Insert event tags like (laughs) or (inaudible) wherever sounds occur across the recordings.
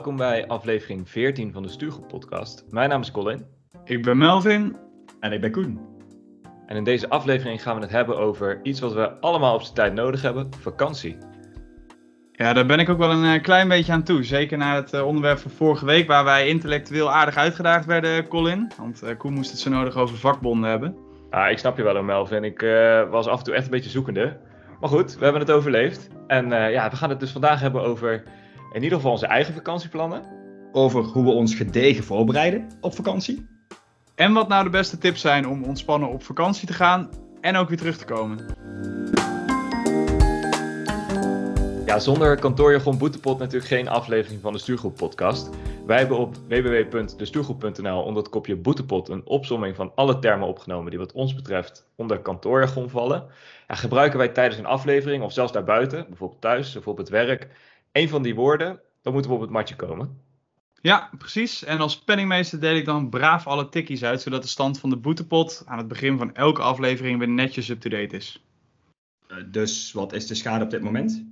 welkom bij aflevering 14 van de Stuurgroep podcast. Mijn naam is Colin. Ik ben Melvin. En ik ben Koen. En in deze aflevering gaan we het hebben over iets wat we allemaal op zijn tijd nodig hebben, vakantie. Ja, daar ben ik ook wel een eh, klein beetje aan toe. Zeker na het eh, onderwerp van vorige week, waar wij intellectueel aardig uitgedaagd werden, Colin. Want Koen moest het zo nodig over vakbonden hebben. Ah, ik snap je wel, Melvin. Ik uh, was af en toe echt een beetje zoekende. Maar goed, we hebben het overleefd. En uh, ja, we gaan het dus vandaag hebben over in ieder geval onze eigen vakantieplannen. Over hoe we ons gedegen voorbereiden op vakantie. En wat nou de beste tips zijn om ontspannen op vakantie te gaan en ook weer terug te komen. Ja, zonder kantoorjargon Boetepot natuurlijk geen aflevering van de Stuurgroep podcast. Wij hebben op www.destuurgroep.nl onder het kopje Boetepot een opsomming van alle termen opgenomen die wat ons betreft onder kantoorjargon vallen. Ja, gebruiken wij tijdens een aflevering of zelfs daarbuiten, bijvoorbeeld thuis of op het werk, een van die woorden, dan moeten we op het matje komen. Ja, precies. En als penningmeester deel ik dan braaf alle tikkies uit, zodat de stand van de boetepot aan het begin van elke aflevering weer netjes up-to-date is. Uh, dus wat is de schade op dit moment?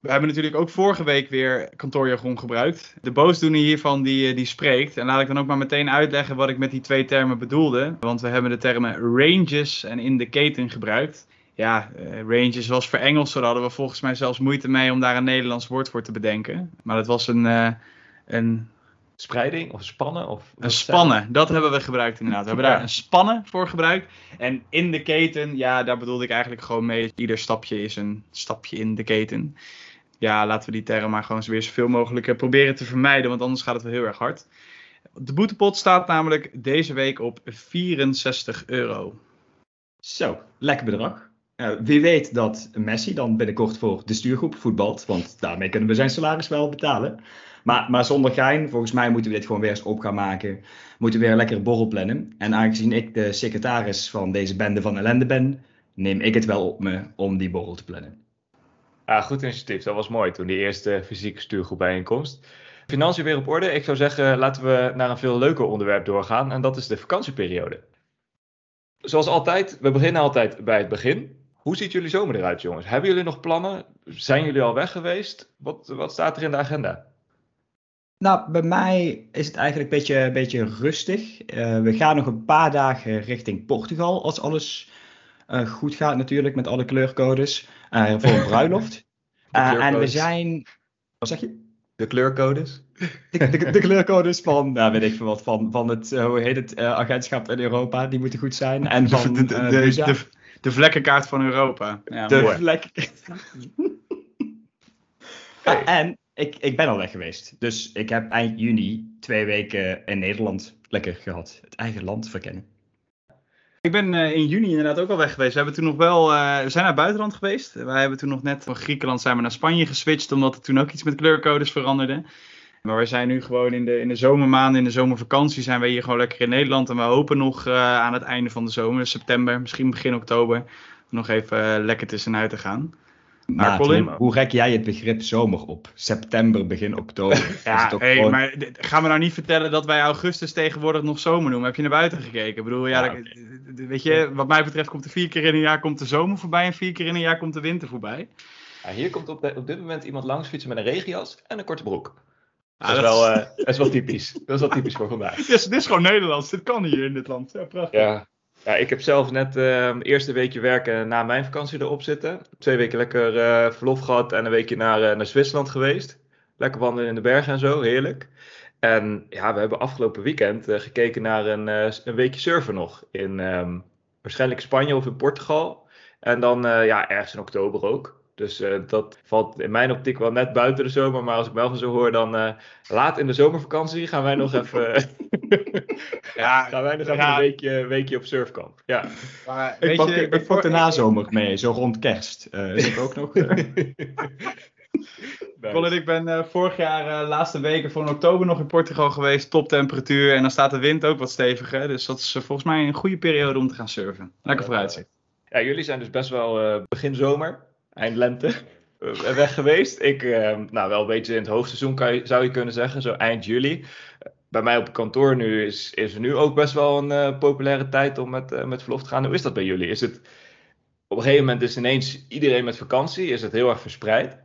We hebben natuurlijk ook vorige week weer kantoorjargon gebruikt. De boosdoener hiervan die, die spreekt. En laat ik dan ook maar meteen uitleggen wat ik met die twee termen bedoelde. Want we hebben de termen ranges en indicating gebruikt. Ja, uh, ranges was voor Engels, daar hadden we volgens mij zelfs moeite mee om daar een Nederlands woord voor te bedenken. Maar dat was een, uh, een spreiding of spannen? Of een spannen, dat hebben we gebruikt inderdaad. We hebben daar een spannen voor gebruikt. En in de keten, ja, daar bedoelde ik eigenlijk gewoon mee. Ieder stapje is een stapje in de keten. Ja, laten we die term maar gewoon weer zoveel mogelijk proberen te vermijden, want anders gaat het wel heel erg hard. De boetepot staat namelijk deze week op 64 euro. Zo, lekker bedrag. Uh, wie weet dat Messi dan binnenkort voor de stuurgroep voetbalt, want daarmee kunnen we zijn salaris wel betalen. Maar, maar zonder gein, volgens mij moeten we dit gewoon weer eens op gaan maken. Moeten we weer een lekkere borrel plannen. En aangezien ik de secretaris van deze bende van ellende ben, neem ik het wel op me om die borrel te plannen. Ah, goed initiatief. Dat was mooi toen die eerste fysieke stuurgroep bijeenkomst. Financiën weer op orde. Ik zou zeggen, laten we naar een veel leuker onderwerp doorgaan. En dat is de vakantieperiode. Zoals altijd, we beginnen altijd bij het begin. Hoe ziet jullie zomer eruit, jongens? Hebben jullie nog plannen? Zijn jullie al weg geweest? Wat, wat staat er in de agenda? Nou, bij mij is het eigenlijk een beetje, een beetje rustig. Uh, we gaan nog een paar dagen richting Portugal, als alles uh, goed gaat natuurlijk, met alle kleurcodes, uh, voor een (laughs) bruiloft. en we zijn... Wat zeg je? De kleurcodes? De, de, de kleurcodes van, nou weet ik veel wat, van, van het, hoe heet het, agentschap in Europa, die moeten goed zijn. En (laughs) van de, de, de, vlekkenkaart van Europa. Ja, de vlekkenkaart. (laughs) hey. En ik, ik ben al weg geweest. Dus ik heb eind juni twee weken in Nederland lekker gehad. Het eigen land verkennen. Ik ben uh, in juni inderdaad ook al weg geweest. We, hebben toen nog wel, uh, we zijn naar het buitenland geweest. Wij hebben toen nog net van Griekenland zijn we naar Spanje geswitcht. Omdat er toen ook iets met kleurcodes veranderde. Maar we zijn nu gewoon in de, in de zomermaanden, in de zomervakantie, zijn we hier gewoon lekker in Nederland. En we hopen nog uh, aan het einde van de zomer, september, misschien begin oktober, nog even lekker tussenuit te gaan. Maar Colin, hoe rek jij het begrip zomer op? September, begin oktober. (laughs) ja, hey, gewoon... maar gaan we nou niet vertellen dat wij augustus tegenwoordig nog zomer noemen? Heb je naar buiten gekeken? Ik bedoel, ja, ja okay. weet je, wat mij betreft komt er vier keer in een jaar komt de zomer voorbij en vier keer in een jaar komt de winter voorbij. Ja, hier komt op, de, op dit moment iemand langs fietsen met een regenjas en een korte broek. Ja, dat, is wel, uh, dat is wel typisch. Dat is wel typisch voor vandaag. (laughs) dit, is, dit is gewoon Nederlands. Dit kan hier in dit land. Ja, prachtig. Ja, ja, ik heb zelf net uh, eerste weekje werken na mijn vakantie erop zitten. Twee weken lekker uh, verlof gehad en een weekje naar, uh, naar Zwitserland geweest. Lekker wandelen in de bergen en zo, heerlijk. En ja, we hebben afgelopen weekend gekeken naar een, een weekje surfen nog. In um, waarschijnlijk Spanje of in Portugal. En dan ja, ergens in oktober ook. Dus uh, dat valt in mijn optiek wel net buiten de zomer. Maar als ik Melvin zo hoor, dan uh, laat in de zomervakantie gaan wij nog (laughs) even, ja, (laughs) gaan wij nog even ja. een weekje, weekje op surfkamp. Ja. Maar, ik, pak, je, ik pak de nazomer mee, zo rond kerst. Uh, is ik ook nog. (laughs) Colin, ik ben uh, vorig jaar uh, laatste weken voor oktober nog in Portugal geweest. Toptemperatuur. En dan staat de wind ook wat steviger. Dus dat is uh, volgens mij een goede periode om te gaan surfen. Lekker vooruitzicht. Ja, jullie zijn dus best wel begin zomer eind lente weg geweest. Ik, uh, nou wel een beetje in het hoogseizoen kan je, zou je kunnen zeggen, zo eind juli. Bij mij op kantoor nu is, is er nu ook best wel een uh, populaire tijd om met, uh, met verlof te gaan. Hoe is dat bij jullie? Is het op een gegeven moment is ineens iedereen met vakantie? Is het heel erg verspreid?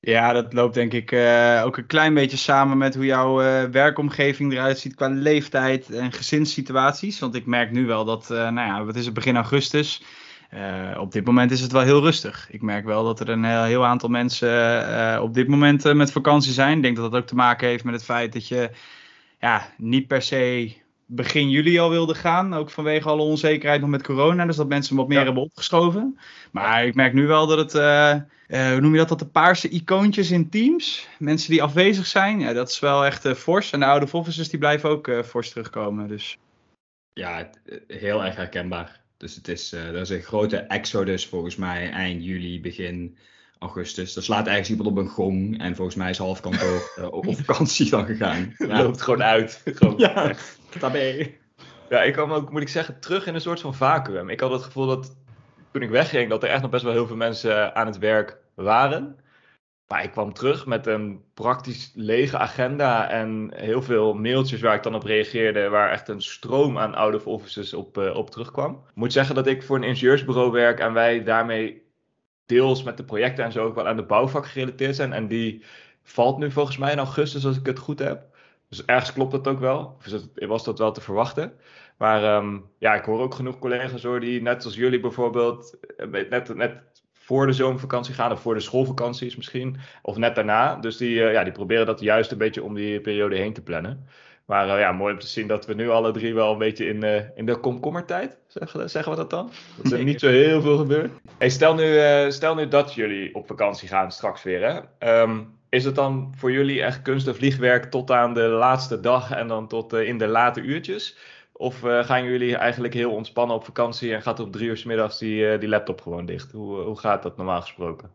Ja, dat loopt denk ik uh, ook een klein beetje samen met hoe jouw uh, werkomgeving eruit ziet qua leeftijd en gezinssituaties. Want ik merk nu wel dat, uh, nou ja, het is het begin augustus. Op dit moment is het wel heel rustig. Ik merk wel dat er een heel, heel aantal mensen op dit moment met vakantie zijn. Ik denk dat dat ook te maken heeft met het feit dat je ja, niet per se begin juli al wilde gaan. Ook vanwege alle onzekerheid nog met corona. Dus dat mensen wat meer ja. hebben opgeschoven. Maar ik merk nu wel dat het, hoe noem je dat, dat de paarse icoontjes in teams. Mensen die afwezig zijn. Ja, dat is wel echt fors. En de oude officers die blijven ook fors terugkomen. Dus. Ja, heel erg herkenbaar. Dus het is, er is een grote exodus volgens mij eind juli, begin augustus. Er slaat ergens iemand op een gong. En volgens mij is half kantoor uh, op vakantie dan gegaan. (laughs) Ja. Loopt gewoon uit. (laughs) Gewoon ja, daarbij. Ja, ik kwam ook, moet ik zeggen, terug in een soort van vacuüm. Ik had het gevoel dat toen ik wegging, dat er echt nog best wel heel veel mensen aan het werk waren. Maar ik kwam terug met een praktisch lege agenda en heel veel mailtjes waar ik dan op reageerde, waar echt een stroom aan out of offices op, uh, op terugkwam. Ik moet zeggen dat ik voor een ingenieursbureau werk en wij daarmee deels met de projecten en zo ook wel aan de bouwvak gerelateerd zijn. En die valt nu volgens mij in augustus, als ik het goed heb. Dus ergens klopt dat ook wel. Of was dat wel te verwachten. Maar um, ja, ik hoor ook genoeg collega's hoor, die net als jullie bijvoorbeeld eh, net, net voor de zomervakantie gaan, of voor de schoolvakanties misschien, of net daarna. Dus die, uh, ja, die proberen dat juist een beetje om die periode heen te plannen. Maar uh, ja, mooi om te zien dat we nu alle drie wel een beetje in, uh, in de komkommertijd, zeggen, zeggen we dat dan? Dat er niet zo heel veel gebeurt. Hey, stel, nu, stel nu dat jullie op vakantie gaan straks weer. Hè? Um, is het dan voor jullie echt kunst- en vliegwerk tot aan de laatste dag en dan tot in de late uurtjes? Of gaan jullie eigenlijk heel ontspannen op vakantie en gaat op drie uur s middags die, die laptop gewoon dicht? Hoe, hoe gaat dat normaal gesproken?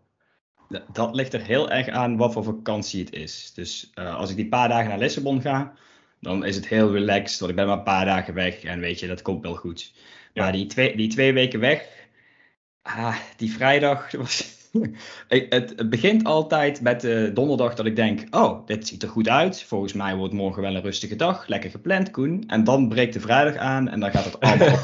Dat ligt er heel erg aan wat voor vakantie het is. Dus als ik die paar dagen naar Lissabon ga, dan is het heel relaxed. Want ik ben maar een paar dagen weg en weet je, dat komt wel goed. Ja. Maar die twee, die twee weken weg, ah, die vrijdag (laughs) was. (laughs) het, begint altijd met de donderdag dat ik denk: Oh, dit ziet er goed uit. Volgens mij wordt morgen wel een rustige dag. Lekker gepland, Koen. En dan breekt de vrijdag aan en dan gaat het allemaal.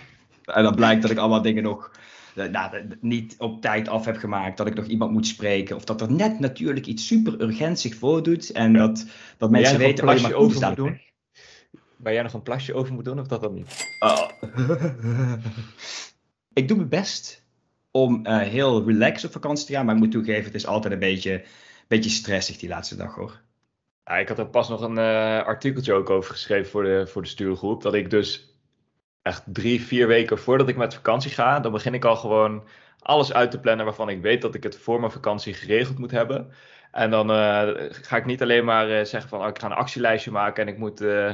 (laughs) en dan blijkt dat ik allemaal dingen nog nou, niet op tijd af heb gemaakt, dat ik nog iemand moet spreken, of dat er net natuurlijk iets super urgent zich voordoet en ja. dat, dat mensen weten waar je over moet doen. Waar jij nog een plasje over moet doen, of dat dan niet? Oh. (laughs) ik doe mijn best om uh, heel relaxed op vakantie te gaan, maar ik moet toegeven, het is altijd een beetje, beetje stressig die laatste dag hoor. Ja, ik had er pas nog een uh, artikeltje ook over geschreven voor de, voor de stuurgroep, dat ik dus echt drie, vier weken voordat ik met vakantie ga, dan begin ik al gewoon alles uit te plannen waarvan ik weet dat ik het voor mijn vakantie geregeld moet hebben. En dan uh, ga ik niet alleen maar uh, zeggen van oh, ik ga een actielijstje maken en ik moet uh,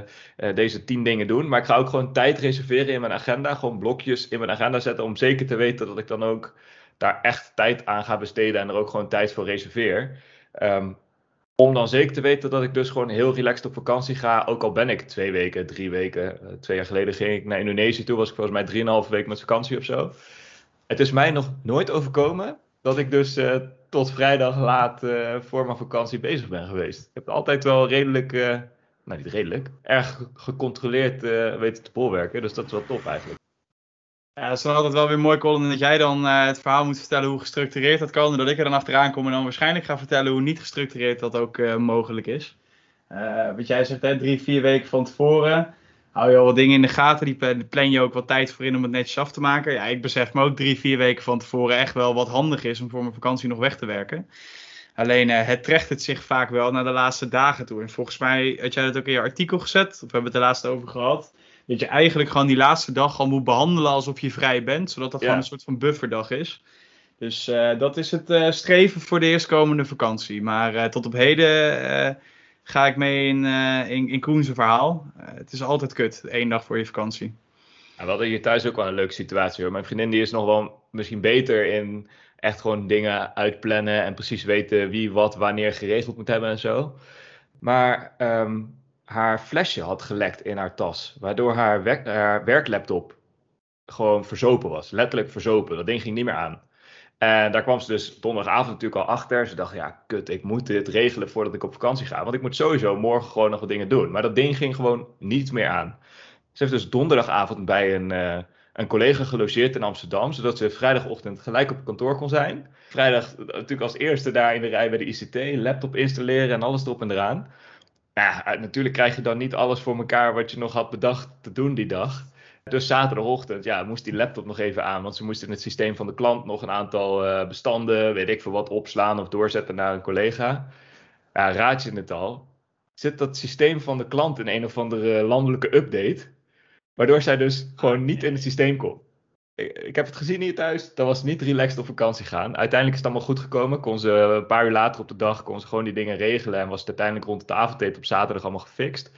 deze tien dingen doen. Maar ik ga ook gewoon tijd reserveren in mijn agenda. Gewoon blokjes in mijn agenda zetten om zeker te weten dat ik dan ook daar echt tijd aan ga besteden en er ook gewoon tijd voor reserveer. Um, om dan zeker te weten dat ik dus gewoon heel relaxed op vakantie ga. Ook al ben ik twee weken, drie weken. Twee jaar geleden ging ik naar Indonesië toe. Was ik volgens mij drieënhalve week met vakantie of zo. Het is mij nog nooit overkomen dat ik dus tot vrijdag laat uh, voor mijn vakantie bezig ben geweest. Ik heb altijd wel redelijk, nou niet redelijk, erg gecontroleerd weten te bolwerken. Dus dat is wel tof eigenlijk. Ja, het is dan altijd wel weer mooi, Colin, dat jij dan het verhaal moet vertellen hoe gestructureerd dat kan. En dat ik er dan achteraan kom en dan waarschijnlijk ga vertellen hoe niet gestructureerd dat ook mogelijk is. Wat jij zegt, hè, drie, vier weken van tevoren hou je al wat dingen in de gaten. Die plan je ook wat tijd voor in om het netjes af te maken. Ja, ik besef me ook drie, vier weken van tevoren echt wel wat handig is om voor mijn vakantie nog weg te werken. Alleen het trekt het zich vaak wel naar de laatste dagen toe. En volgens mij had jij dat ook in je artikel gezet, of we hebben het er laatst over gehad dat je eigenlijk gewoon die laatste dag al moet behandelen alsof je vrij bent. Zodat dat ja. gewoon een soort van bufferdag is. Dus uh, dat is het uh, streven voor de eerstkomende vakantie. Maar tot op heden ga ik mee in, in, in Koen's verhaal. het is altijd kut, één dag voor je vakantie. Ja, we hadden hier thuis ook wel een leuke situatie hoor. Mijn vriendin die is nog wel misschien beter in echt gewoon dingen uitplannen en precies weten wie wat wanneer geregeld moet hebben en zo. Maar um, haar flesje had gelekt in haar tas. Waardoor haar, werk, haar werklaptop gewoon verzopen was. Letterlijk verzopen. Dat ding ging niet meer aan. En daar kwam ze dus donderdagavond natuurlijk al achter. Ze dacht, ja, kut, ik moet dit regelen voordat ik op vakantie ga. Want ik moet sowieso morgen gewoon nog wat dingen doen. Maar dat ding ging gewoon niet meer aan. Ze heeft dus donderdagavond bij een, uh, een collega gelogeerd in Amsterdam, zodat ze vrijdagochtend gelijk op kantoor kon zijn. Vrijdag natuurlijk als eerste daar in de rij bij de ICT, laptop installeren en alles erop en eraan. Ja, natuurlijk krijg je dan niet alles voor elkaar wat je nog had bedacht te doen die dag. Dus zaterdagochtend ja, moest die laptop nog even aan, want ze moesten in het systeem van de klant nog een aantal uh, bestanden, weet ik veel wat, opslaan of doorzetten naar een collega. Ja, raad je het al. Zit dat systeem van de klant in een of andere landelijke update, waardoor zij dus gewoon niet in het systeem kon. Ik, ik heb het gezien hier thuis, dat was niet relaxed op vakantie gaan. Uiteindelijk is het allemaal goed gekomen. Kon ze een paar uur later op de dag kon ze gewoon die dingen regelen en was het uiteindelijk rond het avondeten op zaterdag allemaal gefixt.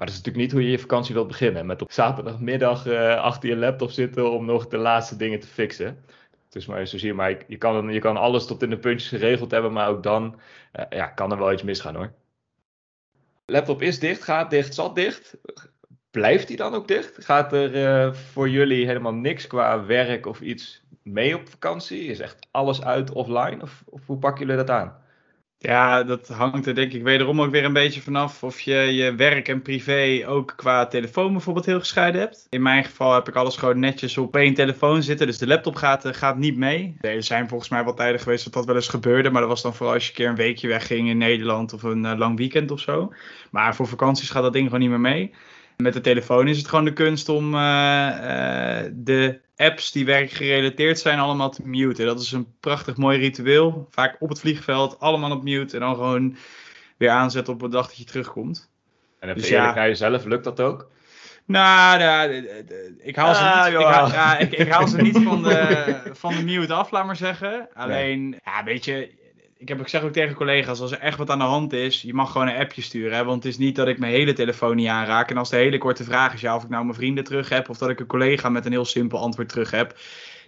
Maar dat is natuurlijk niet hoe je je vakantie wilt beginnen. Met op zaterdagmiddag uh, achter je laptop zitten om nog de laatste dingen te fixen. Dus maar zo zie je, maar je kan, je kan alles tot in de puntjes geregeld hebben, maar ook dan uh, ja, kan er wel iets misgaan hoor. Laptop is dicht, gaat dicht, zat dicht. Blijft die dan ook dicht? Gaat er uh, voor jullie helemaal niks qua werk of iets mee op vakantie? Is echt alles uit offline? Of, of hoe pakken jullie dat aan? Ja, dat hangt er denk ik wederom ook weer een beetje vanaf of je je werk en privé ook qua telefoon bijvoorbeeld heel gescheiden hebt. In mijn geval heb ik alles gewoon netjes op één telefoon zitten, dus de laptop gaat, eh, gaat niet mee. Er zijn volgens mij wel tijden geweest dat dat wel eens gebeurde, maar dat was dan vooral als je een keer een weekje wegging in Nederland of een uh, lang weekend of zo. Maar voor vakanties gaat dat ding gewoon niet meer mee. Met de telefoon is het gewoon de kunst om uh, uh, de apps die werkgerelateerd zijn allemaal te muten. Dat is een prachtig mooi ritueel. Vaak op het vliegveld, allemaal op mute. En dan gewoon weer aanzetten op het dag dat je terugkomt. En even dus ja, naar jezelf, lukt dat ook? Nou, nou ik haal ze ah, niet, ik haal, ja, ik, ik haal ze niet van, de, (laughs) van de mute af, laat maar zeggen. Alleen, nee. ja, weet je, ik heb ook zeg ook tegen collega's, als er echt wat aan de hand is, je mag gewoon een appje sturen. Hè? Want het is niet dat ik mijn hele telefoon niet aanraak. En als de hele korte vraag is, ja, of ik nou mijn vrienden terug heb, of dat ik een collega met een heel simpel antwoord terug heb,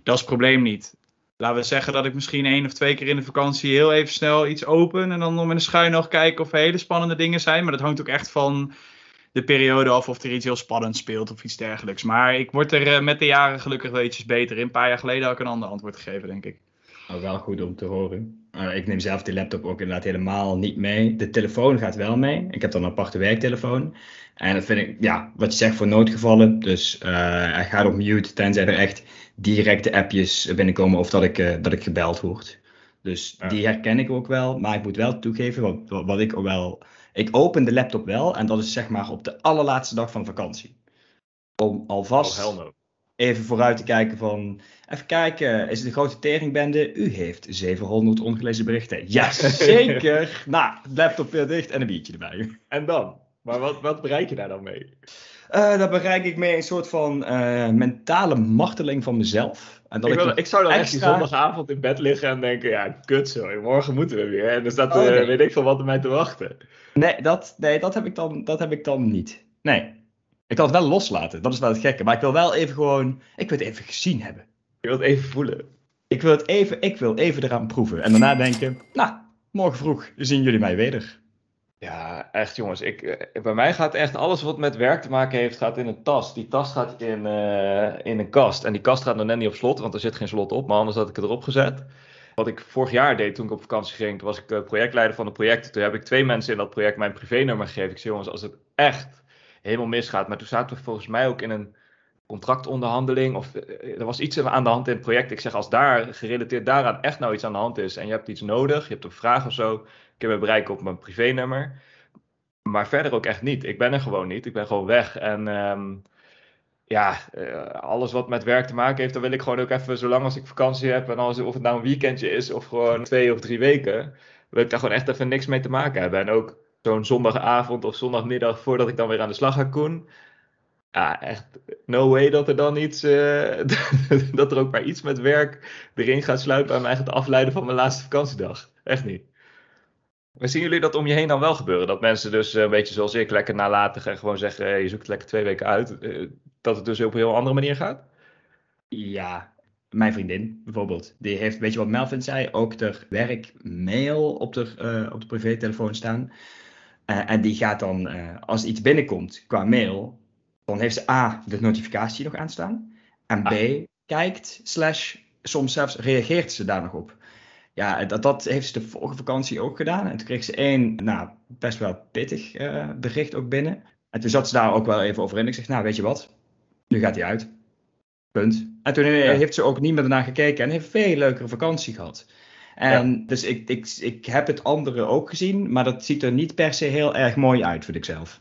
dat is het probleem niet. Laten we zeggen dat ik misschien één of twee keer in de vakantie heel even snel iets open en dan nog met een schuin nog kijken of er hele spannende dingen zijn. Maar dat hangt ook echt van de periode af of er iets heel spannends speelt of iets dergelijks. Maar ik word er eh, met de jaren gelukkig wel ietsjes beter in. Een paar jaar geleden had ik een ander antwoord gegeven, denk ik. Wel goed om te horen. Uh, ik neem zelf de laptop ook inderdaad helemaal niet mee. De telefoon gaat wel mee. Ik heb dan een aparte werktelefoon. En dat vind ik, ja, wat je zegt voor noodgevallen. Dus uh, hij gaat op mute tenzij er echt directe appjes binnenkomen of dat ik, uh, dat ik gebeld word. Dus ja. die herken ik ook wel. Maar ik moet wel toegeven, wat, wat ik wel... Ik open de laptop wel en dat is zeg maar op de allerlaatste dag van vakantie. Om alvast... Oh, even vooruit te kijken van... Even kijken, is het een grote teringbende? U heeft 700 ongelezen berichten. Ja, (laughs) zeker! nou, laptop weer dicht en een biertje erbij. En dan? Maar wat, wat bereik je daar dan mee? Uh, daar bereik ik mee een soort van uh, mentale marteling van mezelf. En dat ik, wil, ik, ik zou dan extra... echt die zondagavond in bed liggen en denken, ja, kut zo, morgen moeten we weer. En dan staat, oh, nee. uh, weet ik veel wat er mij te wachten. Nee, dat, nee dat, heb ik dan, dat heb ik dan niet. Nee. Ik kan het wel loslaten, dat is wel het gekke. Maar ik wil wel even gewoon, ik wil het even gezien hebben. Je wilt het even voelen. Ik wil het even, ik wil even eraan proeven. En daarna denken, nou, morgen vroeg zien jullie mij weer. Ja, echt jongens. Ik, eh, bij mij gaat echt alles wat met werk te maken heeft, gaat in een tas. Die tas gaat in, uh, in een kast. En die kast gaat nog net niet op slot, want er zit geen slot op. Maar anders had ik het erop gezet. Wat ik vorig jaar deed toen ik op vakantie ging, toen was ik uh, projectleider van een project. Toen heb ik twee mensen in dat project mijn privénummer gegeven. Ik zei jongens, als het echt helemaal misgaat. Maar toen zaten we volgens mij ook in een contractonderhandeling. Of er was iets aan de hand in het project. Ik zeg, als daar gerelateerd daaraan echt nou iets aan de hand is. En je hebt iets nodig, je hebt een vraag of zo ik heb bereiken op mijn privénummer. Maar verder ook echt niet. Ik ben er gewoon niet. Ik ben gewoon weg. En um, ja, uh, alles wat met werk te maken heeft, dan wil ik gewoon ook even, zolang als ik vakantie heb, en als, of het nou een weekendje is of gewoon twee of drie weken, wil ik daar gewoon echt even niks mee te maken hebben. En ook zo'n zondagavond of zondagmiddag voordat ik dan weer aan de slag ga, Koen. Ja, echt no way dat er dan iets, uh, (laughs) dat er ook maar iets met werk erin gaat sluipen en mij gaat afleiden van mijn laatste vakantiedag. Echt niet. Maar zien jullie dat om je heen dan wel gebeuren? Dat mensen dus eh, een beetje zoals ik lekker nalatig en gewoon zeggen: je zoekt lekker twee weken uit. Eh, dat het dus op een heel andere manier gaat? Ja, mijn vriendin bijvoorbeeld. Die heeft, weet je wat Melvin zei, ook de werkmail op de, uh, op de privételefoon staan. En die gaat dan, als iets binnenkomt qua mail, dan heeft ze A, de notificatie nog aanstaan. En B, ah. kijkt, slash, soms zelfs reageert ze daar nog op ja, dat, dat heeft ze de vorige vakantie ook gedaan. En toen kreeg ze één, nou, best wel pittig uh, bericht ook binnen. En toen zat ze daar ook wel even over in. Ik zeg, nou, weet je wat? Nu gaat hij uit. Punt. En toen heeft ze ook niet meer naar gekeken en heeft een veel leukere vakantie gehad. En dus ik, ik, ik heb het andere ook gezien, maar dat ziet er niet per se heel erg mooi uit, vind ik zelf.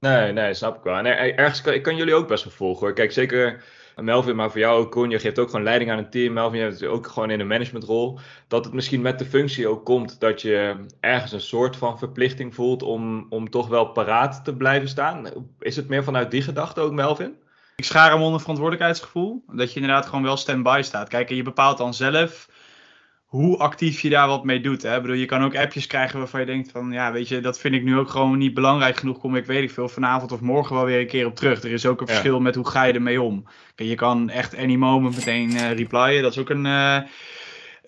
Nee, nee, snap ik wel. En ergens kan, ik kan jullie ook best wel volgen hoor. Kijk, zeker Melvin, maar voor jou ook, Koen, je geeft ook gewoon leiding aan een team. Melvin, je hebt ook gewoon in een managementrol. Dat het misschien met de functie ook komt dat je ergens een soort van verplichting voelt om, om toch wel paraat te blijven staan. Is het meer vanuit die gedachte ook, Melvin? Ik schaar hem onder verantwoordelijkheidsgevoel. Dat je inderdaad gewoon wel stand-by staat. Kijk, en je bepaalt dan zelf hoe actief je daar wat mee doet. Hè? Ik bedoel, je kan ook appjes krijgen waarvan je denkt van, ja, weet je, dat vind ik nu ook gewoon niet belangrijk genoeg. Kom ik, weet ik veel, vanavond of morgen wel weer een keer op terug. Er is ook een verschil met hoe ga je ermee om. Kijk, je kan echt any moment meteen uh, replyen. Dat is ook een... Uh,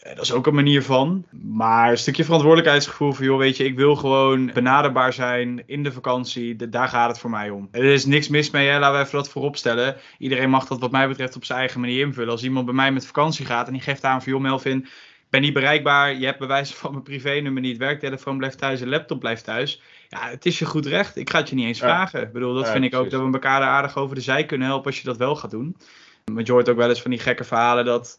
dat is ook een manier van. Maar een stukje verantwoordelijkheidsgevoel van, joh, weet je, ik wil gewoon benaderbaar zijn in de vakantie. De, daar gaat het voor mij om. Er is niks mis mee, hè? laten we even dat voorop stellen. Iedereen mag dat wat mij betreft op zijn eigen manier invullen. Als iemand bij mij met vakantie gaat en die geeft aan van, joh, Melvin, ben niet bereikbaar, je hebt bewijs van mijn privé-nummer niet, werktelefoon blijft thuis, een laptop blijft thuis. Ja, het is je goed recht. Ik ga het je niet eens vragen. Ik bedoel, dat vind ik ook dat we elkaar aardig over de zij kunnen helpen als je dat wel gaat doen. Want je hoort ook wel eens van die gekke verhalen dat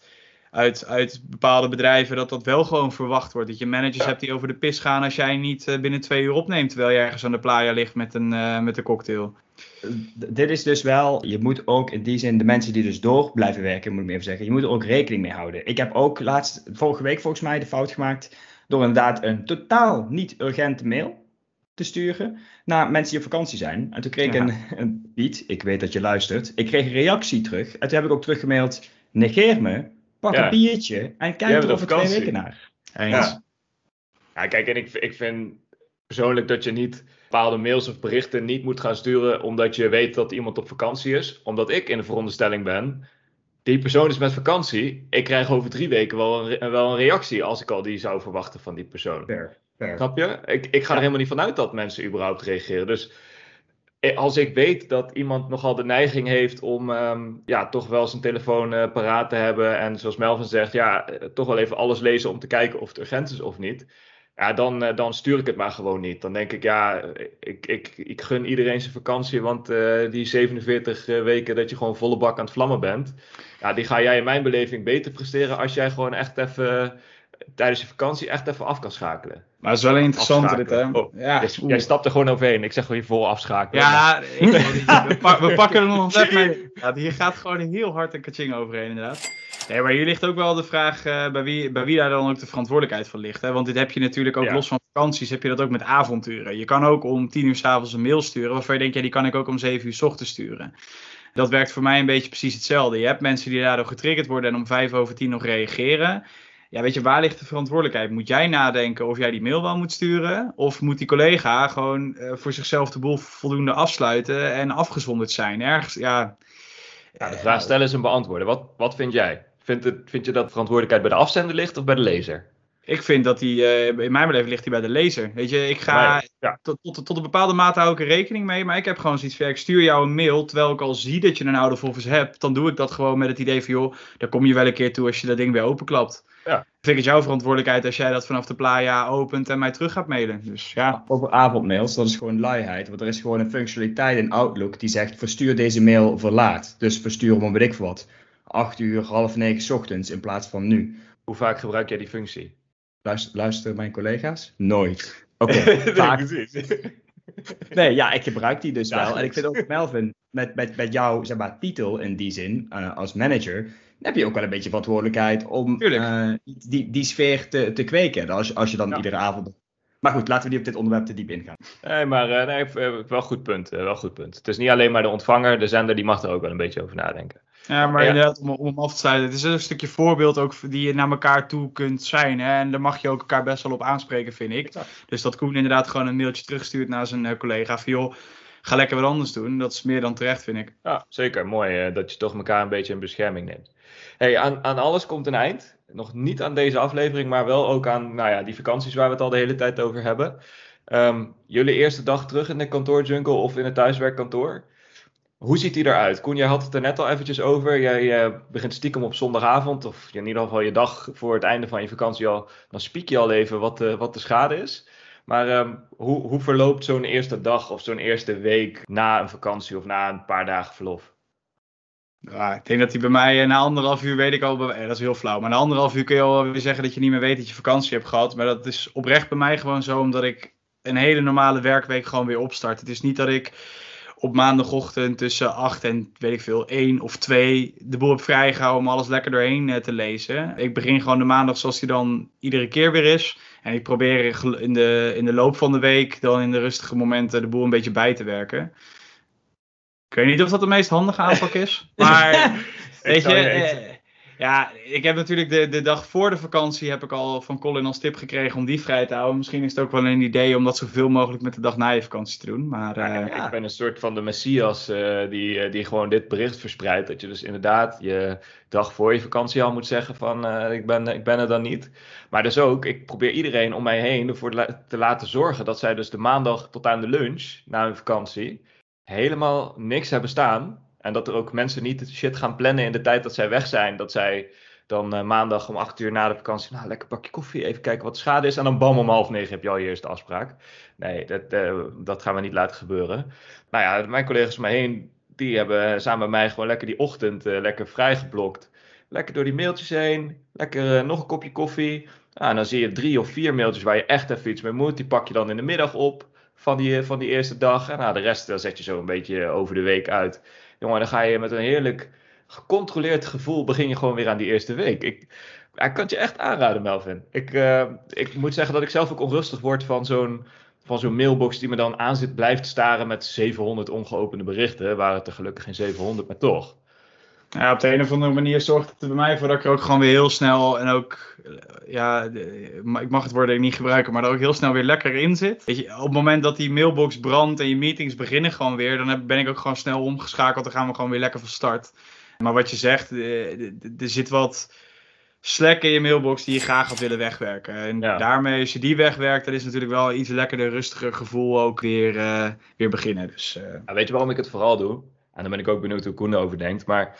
uit, uit bepaalde bedrijven dat dat wel gewoon verwacht wordt. Dat je managers hebt die over de pis gaan als jij niet eh, binnen twee uur opneemt terwijl je ergens aan de playa ligt met een, uh, met een cocktail dit is dus wel, je moet ook in die zin de mensen die dus door blijven werken, moet ik even zeggen, je moet er ook rekening mee houden. Ik heb ook laatst, vorige week volgens mij, de fout gemaakt door inderdaad een totaal niet urgente mail te sturen naar mensen die op vakantie zijn. En toen kreeg ik een, een Piet, ik weet dat je luistert, ik kreeg een reactie terug. En toen heb ik ook teruggemaild, negeer me, pak een biertje en kijk er over twee weken naar. Ja. ja, kijk, en ik, ik vind persoonlijk dat je niet bepaalde mails of berichten niet moet gaan sturen omdat je weet dat iemand op vakantie is. Omdat ik in de veronderstelling ben, die persoon is met vakantie. Ik krijg over drie weken wel een, wel een reactie als ik al die zou verwachten van die persoon. Fair, fair. Snap je? Ik, ik ga er helemaal niet vanuit dat mensen überhaupt reageren. Dus als ik weet dat iemand nogal de neiging heeft om ehm, ja, toch wel zijn telefoon uh, paraat te hebben. En zoals Melvin zegt, ja, eh, toch wel even alles lezen om te kijken of het urgent is of niet ja, dan, eh, dan stuur ik het maar gewoon niet. Dan denk ik, ja, ik, ik, ik gun iedereen zijn vakantie, want die 47 eh, weken dat je gewoon volle bak aan het vlammen bent, ja, die ga jij in mijn beleving beter presteren als jij gewoon echt even tijdens je vakantie echt even af kan schakelen. Maar het is wel interessant dit, hè? Oh, ja, jij, stapt er gewoon overheen. Ik zeg gewoon je vol afschakelen. Ja, ik, (laughs) we, pakken er nog net mee. Ja, hier gaat gewoon heel hard een kaching overheen, inderdaad. Nee, maar hier ligt ook wel de vraag uh, bij, wie, bij wie daar dan ook de verantwoordelijkheid van ligt. Hè? Want dit heb je natuurlijk ook los van vakanties, heb je dat ook met avonturen. Je kan ook om tien uur s'avonds een mail sturen, waarvan je denkt, ja, die kan ik ook om zeven uur s ochtends sturen. Dat werkt voor mij een beetje precies hetzelfde. Je hebt mensen die daardoor getriggerd worden en om vijf over tien nog reageren. Ja, weet je, waar ligt de verantwoordelijkheid? Moet jij nadenken of jij die mail wel moet sturen? Of moet die collega gewoon uh, voor zichzelf de boel voldoende afsluiten en afgezonderd zijn? Ergens, ja... ja de vraag stellen is en beantwoorden. Wat, wat vind jij? Vind, het, vind je dat verantwoordelijkheid bij de afzender ligt of bij de lezer? Ik vind dat die, uh, in mijn beleving ligt die bij de lezer. Weet je, ik ga tot, tot, tot, een bepaalde mate hou ik er rekening mee. Maar ik heb gewoon zoiets van, ik stuur jou een mail. Terwijl ik al zie dat je een oude volgens hebt. Dan doe ik dat gewoon met het idee van, joh, daar kom je wel een keer toe als je dat ding weer openklapt. Ja. Ik vind het jouw verantwoordelijkheid als jij dat vanaf de playa opent en mij terug gaat mailen. Dus ja. Over avondmails, dat is gewoon luiheid. Want er is gewoon een functionaliteit in Outlook die zegt, verstuur deze mail verlaat. Dus verstuur hem, weet ik wat 8 uur, half negen ochtends in plaats van nu. Hoe vaak gebruik jij die functie? Luister, luisteren mijn collega's? Nooit. Oké, (laughs) okay, vaak. nee, ja, ik gebruik die dus wel. En ik vind ook, (laughs) Melvin, met, met, met jouw zeg maar, titel in die zin, uh, als manager, heb je ook wel een beetje verantwoordelijkheid om uh, die, die sfeer te, te kweken. Als, als je dan iedere avond maar goed, laten we niet op dit onderwerp te diep ingaan. Nee, maar uh, nee, wel goed punt. wel goed punt. Het is niet alleen maar de ontvanger, de zender die mag er ook wel een beetje over nadenken. Ja, maar inderdaad, om, om hem af te sluiten. Het is een stukje voorbeeld ook die je naar elkaar toe kunt zijn. Hè? En daar mag je ook elkaar best wel op aanspreken, vind ik. Dus dat Koen inderdaad gewoon een mailtje terugstuurt naar zijn uh, collega. Van joh, ga lekker wat anders doen. Dat is meer dan terecht, vind ik. Ja, zeker. Mooi uh, dat je toch elkaar een beetje in bescherming neemt. Hey, aan, aan alles komt een eind. Nog niet aan deze aflevering, maar wel ook aan nou ja, die vakanties waar we het al de hele tijd over hebben. Um, jullie eerste dag terug in de kantoorjungle of in het thuiswerkkantoor. Hoe ziet die eruit? Koen, jij had het er net al eventjes over. Jij uh, begint stiekem op zondagavond, of in ieder geval je dag voor het einde van je vakantie al. Dan spiek je al even wat de, wat de schade is. Maar um, hoe, hoe verloopt zo'n eerste dag of zo'n eerste week na een vakantie of na een paar dagen verlof? Ja, ik denk dat hij bij mij eh, na anderhalf uur weet ik al, eh, dat is heel flauw, maar na anderhalf uur kun je al weer zeggen dat je niet meer weet dat je vakantie hebt gehad. Maar dat is oprecht bij mij gewoon zo, omdat ik een hele normale werkweek gewoon weer opstart. Het is niet dat ik op maandagochtend tussen 8 en weet ik veel, 1 of 2 de boel heb vrijgehouden om alles lekker doorheen eh, te lezen. Ik begin gewoon de maandag zoals die dan iedere keer weer is. En ik probeer in de, in de loop van de week dan in de rustige momenten de boel een beetje bij te werken. Ik weet niet of dat de meest handige aanpak is. (laughs) Maar weet je, eh, ja, ik heb natuurlijk de, de dag voor de vakantie heb ik al van Colin als tip gekregen om die vrij te houden. Misschien is het ook wel een idee om dat zoveel mogelijk met de dag na je vakantie te doen. Maar, uh, Ik ben een soort van de messias uh, die, die gewoon dit bericht verspreidt. Dat je dus inderdaad je dag voor je vakantie al moet zeggen van ik, ben, ik ben er dan niet. Maar dus ook, ik probeer iedereen om mij heen ervoor te laten zorgen dat zij dus de maandag tot aan de lunch na hun vakantie helemaal niks hebben staan. En dat er ook mensen niet shit gaan plannen in de tijd dat zij weg zijn. Dat zij dan uh, maandag om acht uur na de vakantie, nou lekker bakje koffie, even kijken wat de schade is. En dan bam om half negen heb je al je eerste afspraak. Nee, dat, uh, dat gaan we niet laten gebeuren. Nou ja, mijn collega's om heen, die hebben samen met mij gewoon lekker die ochtend uh, lekker vrijgeblokt. Lekker door die mailtjes heen, lekker nog een kopje koffie. Nou, en dan zie je drie of vier mailtjes waar je echt even iets mee moet. Die pak je dan in de middag op van die, van die eerste dag. En nou, de rest zet je zo een beetje over de week uit. Jongen, dan ga je met een heerlijk gecontroleerd gevoel begin je gewoon weer aan die eerste week. Ik, ik kan het je echt aanraden, Melvin. Ik, uh, ik moet zeggen dat ik zelf ook onrustig word van zo'n van zo'n mailbox die me dan aan zit blijft staren met 700 ongeopende berichten. Waren het er gelukkig geen 700, maar toch. Ja, op de een of andere manier zorgt het er bij mij voor dat ik er ook gewoon weer heel snel en ook, eh, ja, ik mag het woord niet gebruiken, maar er ook heel snel weer lekker in zit. Weet je, op het moment dat die mailbox brandt en je meetings beginnen gewoon weer, dan ben ik ook gewoon snel omgeschakeld. Dan gaan we gewoon weer lekker van start. Maar wat je zegt, eh, er zit wat slack in je mailbox die je graag had willen wegwerken. En daarmee, als je die wegwerkt, dan is natuurlijk wel iets lekkerder, rustiger gevoel ook weer, uh, weer beginnen. Dus, uh... weet je waarom ik het vooral doe? En dan ben ik ook benieuwd hoe Koen erover denkt. Maar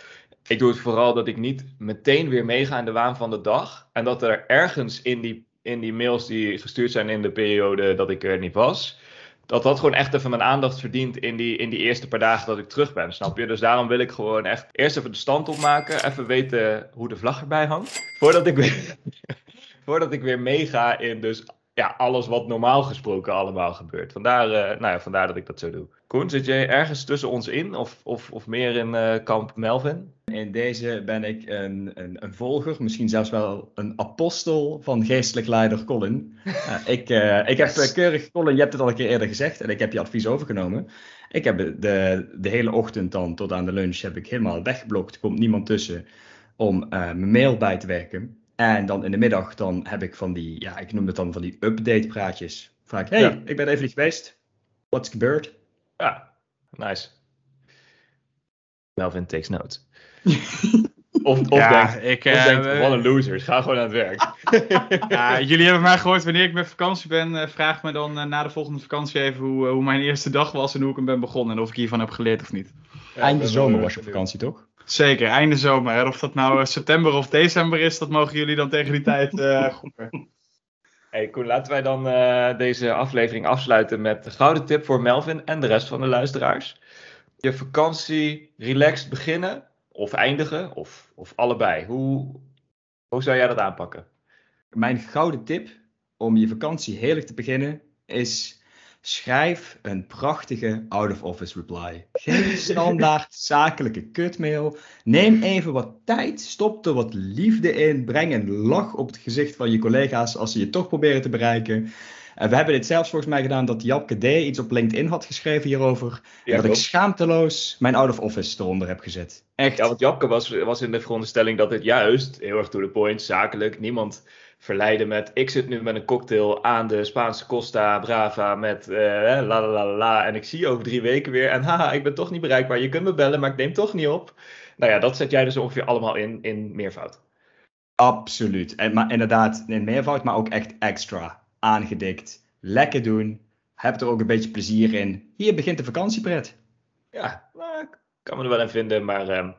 ik doe het vooral dat ik niet meteen weer meega in de waan van de dag. En dat er ergens in die, in die mails die gestuurd zijn in de periode dat ik er niet was. Dat dat gewoon echt even mijn aandacht verdient in die, in die eerste paar dagen dat ik terug ben. Snap je? Dus daarom wil ik gewoon echt eerst even de stand opmaken. Even weten hoe de vlag erbij hangt. Voordat ik weer, (laughs) voordat ik weer meega in dus ja, alles wat normaal gesproken allemaal gebeurt. Vandaar, uh, nou ja, vandaar dat ik dat zo doe. Koen, zit jij ergens tussen ons in of, of, of meer in uh, kamp Melvin? In deze ben ik een, een, een, volger, misschien zelfs wel een apostel van geestelijk leider Colin. Uh, (laughs) ik, ik heb keurig, Colin, je hebt het al een keer eerder gezegd en ik heb je advies overgenomen. Ik heb de, de hele ochtend dan tot aan de lunch heb ik helemaal weggeblokt. Er komt niemand tussen om mijn mail bij te werken. En dan in de middag dan heb ik van die, ja, ik noem het dan van die update praatjes. Vaak, hey, ik ben even niet geweest. What's gebeurd? Ja, nice. Melvin takes notes. (laughs) of of ja, denkt, ik, of uh, denkt, wat een losers, ga gewoon aan het werk. (laughs) ja, jullie hebben mij gehoord wanneer ik met vakantie ben. Uh, vraag me dan uh, na de volgende vakantie even hoe, hoe mijn eerste dag was en hoe ik hem ben begonnen. En of ik hiervan heb geleerd of niet. Ja, Einde zomer was je op vakantie, toch? Zeker, einde zomer. Of dat nou september of december is, dat mogen jullie dan tegen die tijd (laughs) uh. Hey Koen, laten wij dan uh, deze aflevering afsluiten met de gouden tip voor Melvin en de rest van de luisteraars. Je vakantie relaxed beginnen of eindigen of, of allebei. Hoe, hoe zou jij dat aanpakken? Mijn gouden tip om je vakantie heerlijk te beginnen is Schrijf een prachtige out-of-office reply. Geen standaard (laughs) zakelijke kutmail. Neem even wat tijd, stop er wat liefde in, breng een lach op het gezicht van je collega's als ze je toch proberen te bereiken. En we hebben dit zelfs volgens mij gedaan dat Japke D. iets op LinkedIn had geschreven hierover. Ja, dat ik schaamteloos mijn out-of-office eronder heb gezet. Echt. Ja, want Japke was, was in de veronderstelling dat het juist, heel erg to the point, zakelijk, niemand verleiden met ik zit nu met een cocktail aan de Spaanse Costa Brava met uh, la la la la en ik zie je over drie weken weer en haha, ik ben toch niet bereikbaar. Je kunt me bellen, maar ik neem toch niet op. Nou ja, dat zet jij dus ongeveer allemaal in, in meervoud. Absoluut. En, maar inderdaad, in meervoud, maar ook echt extra. Aangedikt. Lekker doen. Heb er ook een beetje plezier in. Hier begint de vakantiepret. Ja, nou, ik kan me er wel in vinden, maar uh,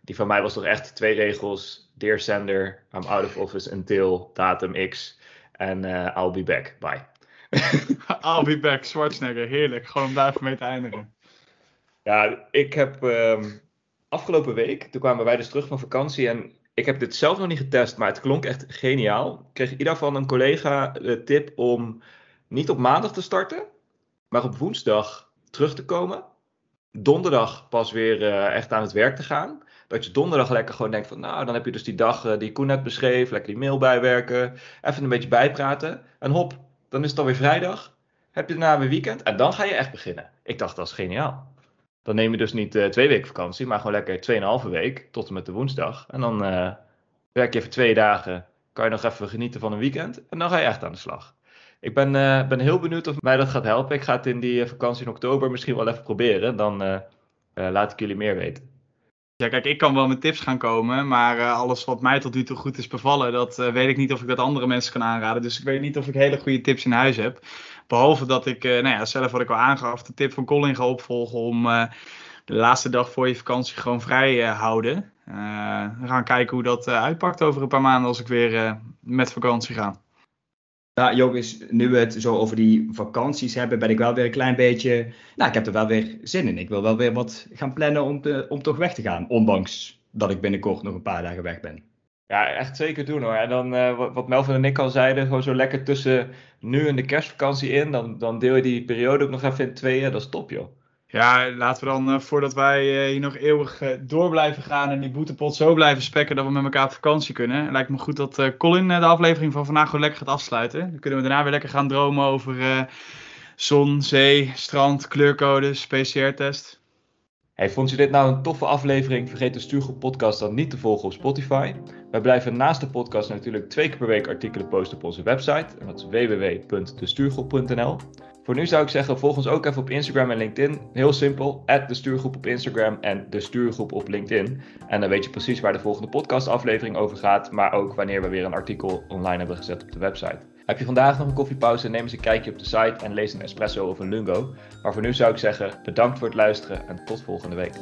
die van mij was toch echt twee regels Dear sender, I'm out of office until datum X. En uh, I'll be back. Bye. (laughs) I'll be back, Schwarzenegger. Heerlijk. Gewoon om daar even mee te eindigen. Ja, ik heb. Um, afgelopen week, toen kwamen wij dus terug van vakantie en ik heb dit zelf nog niet getest, maar het klonk echt geniaal. Ik kreeg ieder van een collega de tip om niet op maandag te starten, maar op woensdag terug te komen. Donderdag pas weer uh, echt aan het werk te gaan. Dat je donderdag lekker gewoon denkt van, nou, dan heb je dus die dag uh, die Koen net beschreef, lekker die mail bijwerken, even een beetje bijpraten. En hop, dan is het alweer vrijdag. Heb je daarna weer weekend en dan ga je echt beginnen. Ik dacht, dat is geniaal. Dan neem je dus niet uh, twee weken vakantie, maar gewoon lekker tweeënhalve week tot en met de woensdag. En dan uh, werk je even twee dagen, kan je nog even genieten van een weekend en dan ga je echt aan de slag. Ik ben, ben heel benieuwd of mij dat gaat helpen. Ik ga het in die vakantie in oktober misschien wel even proberen. Dan laat ik jullie meer weten. Ja, kijk, ik kan wel met tips gaan komen, maar uh, alles wat mij tot nu toe goed is bevallen, dat uh, weet ik niet of ik dat andere mensen kan aanraden. Dus ik weet niet of ik hele goede tips in huis heb. Behalve dat ik, uh, nou ja, zelf wat ik al aangaf, de tip van Colin ga opvolgen om de laatste dag voor je vakantie gewoon vrij houden. we gaan kijken hoe dat uitpakt over een paar maanden als ik weer met vakantie ga. Ja, Joris, nu we het zo over die vakanties hebben, ben ik wel weer een klein beetje. Nou, ik heb er wel weer zin in. Ik wil wel weer wat gaan plannen om, te, om toch weg te gaan. Ondanks dat ik binnenkort nog een paar dagen weg ben. Ja, echt zeker doen hoor. En dan, uh, wat Melvin en ik al zeiden, gewoon zo lekker tussen nu en de kerstvakantie in. Dan, dan deel je die periode ook nog even in tweeën. Dat is top joh. Ja, laten we dan, uh, voordat wij uh, hier nog eeuwig uh, door blijven gaan en die boetepot zo blijven spekken dat we met elkaar op vakantie kunnen. Lijkt me goed dat Colin de aflevering van vandaag gewoon lekker gaat afsluiten. Dan kunnen we daarna weer lekker gaan dromen over zon, zee, strand, kleurcodes, PCR-test. Hey, vond je dit nou een toffe aflevering? Vergeet de Stuurgroep podcast dan niet te volgen op Spotify. Wij blijven naast de podcast natuurlijk twee keer per week artikelen posten op onze website. En dat is www.destuurgroep.nl. Voor nu zou ik zeggen, volg ons ook even op Instagram en LinkedIn. Heel simpel, de stuurgroep op Instagram en de stuurgroep op LinkedIn. En dan weet je precies waar de volgende podcastaflevering over gaat, maar ook wanneer we weer een artikel online hebben gezet op de website. Heb je vandaag nog een koffiepauze, neem eens een kijkje op de site en lees een espresso of een lungo. Maar voor nu zou ik zeggen, bedankt voor het luisteren en tot volgende week.